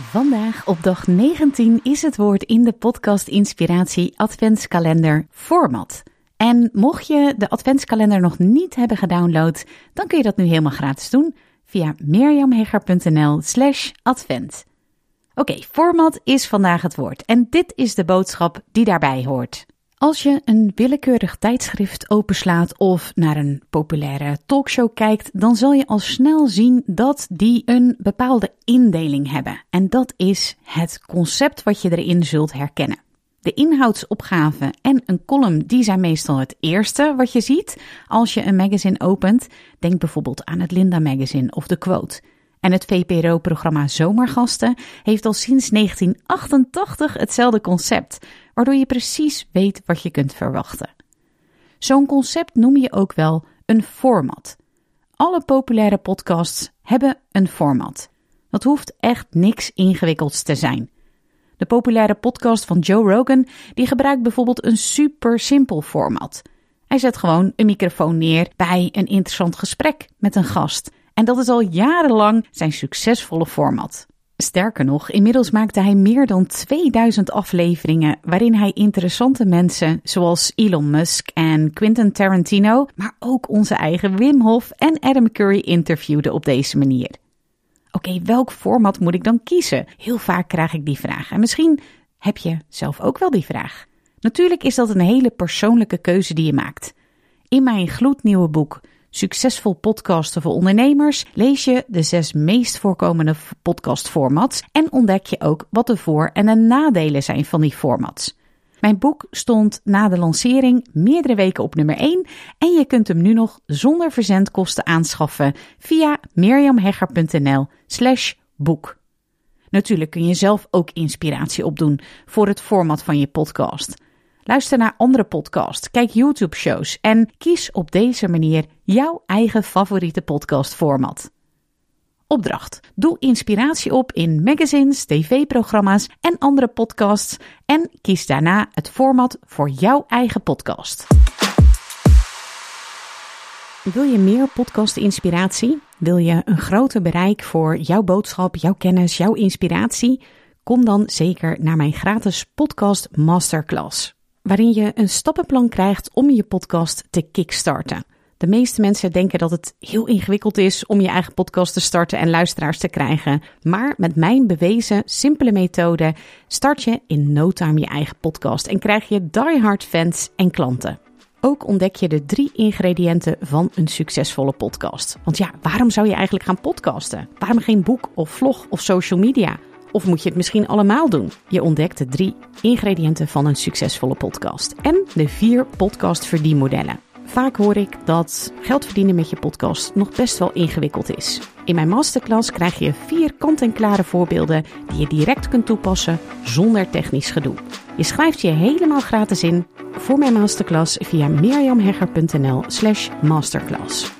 Vandaag op dag 19 is het woord in de podcast Inspiratie Adventskalender format. En mocht je de Adventskalender nog niet hebben gedownload, dan kun je dat nu helemaal gratis doen via mirjamhegger.nl slash advent. Oké, format is vandaag het woord en dit is de boodschap die daarbij hoort. Als je een willekeurig tijdschrift openslaat of naar een populaire talkshow kijkt, dan zal je al snel zien dat die een bepaalde indeling hebben. En dat is het concept wat je erin zult herkennen. De inhoudsopgave en een column die zijn meestal het eerste wat je ziet als je een magazine opent. Denk bijvoorbeeld aan het Linda Magazine of de Quote. En het VPRO-programma Zomergasten heeft al sinds 1988 hetzelfde concept, waardoor je precies weet wat je kunt verwachten. Zo'n concept noem je ook wel een format. Alle populaire podcasts hebben een format. Dat hoeft echt niks ingewikkelds te zijn. De populaire podcast van Joe Rogan die gebruikt bijvoorbeeld een super simpel format. Hij zet gewoon een microfoon neer bij een interessant gesprek met een gast en dat is al jarenlang zijn succesvolle format. Sterker nog, inmiddels maakte hij meer dan 2000 afleveringen waarin hij interessante mensen zoals Elon Musk en Quentin Tarantino, maar ook onze eigen Wim Hof en Adam Curry interviewde op deze manier. Oké, welk format moet ik dan kiezen? Heel vaak krijg ik die vraag en misschien heb je zelf ook wel die vraag. Natuurlijk is dat een hele persoonlijke keuze die je maakt. In mijn gloednieuwe boek Succesvol podcasten voor ondernemers lees je de zes meest voorkomende podcastformats en ontdek je ook wat de voor- en de nadelen zijn van die formats. Mijn boek stond na de lancering meerdere weken op nummer 1 en je kunt hem nu nog zonder verzendkosten aanschaffen via mirjamhegger.nl slash boek. Natuurlijk kun je zelf ook inspiratie opdoen voor het format van je podcast. Luister naar andere podcasts, kijk YouTube-shows en kies op deze manier jouw eigen favoriete podcastformat. Opdracht: Doe inspiratie op in magazines, tv-programma's en andere podcasts en kies daarna het format voor jouw eigen podcast. Wil je meer podcast-inspiratie? Wil je een groter bereik voor jouw boodschap, jouw kennis, jouw inspiratie? Kom dan zeker naar mijn gratis podcast masterclass waarin je een stappenplan krijgt om je podcast te kickstarten. De meeste mensen denken dat het heel ingewikkeld is om je eigen podcast te starten en luisteraars te krijgen. Maar met mijn bewezen simpele methode start je in no time je eigen podcast en krijg je diehard fans en klanten. Ook ontdek je de drie ingrediënten van een succesvolle podcast. Want ja, waarom zou je eigenlijk gaan podcasten? Waarom geen boek of vlog of social media? Of moet je het misschien allemaal doen? Je ontdekt de drie ingrediënten van een succesvolle podcast en de vier podcast verdienmodellen. Vaak hoor ik dat geld verdienen met je podcast nog best wel ingewikkeld is. In mijn masterclass krijg je vier kant-en-klare voorbeelden die je direct kunt toepassen zonder technisch gedoe. Je schrijft je helemaal gratis in voor mijn masterclass via mirjamhegger.nl/slash masterclass.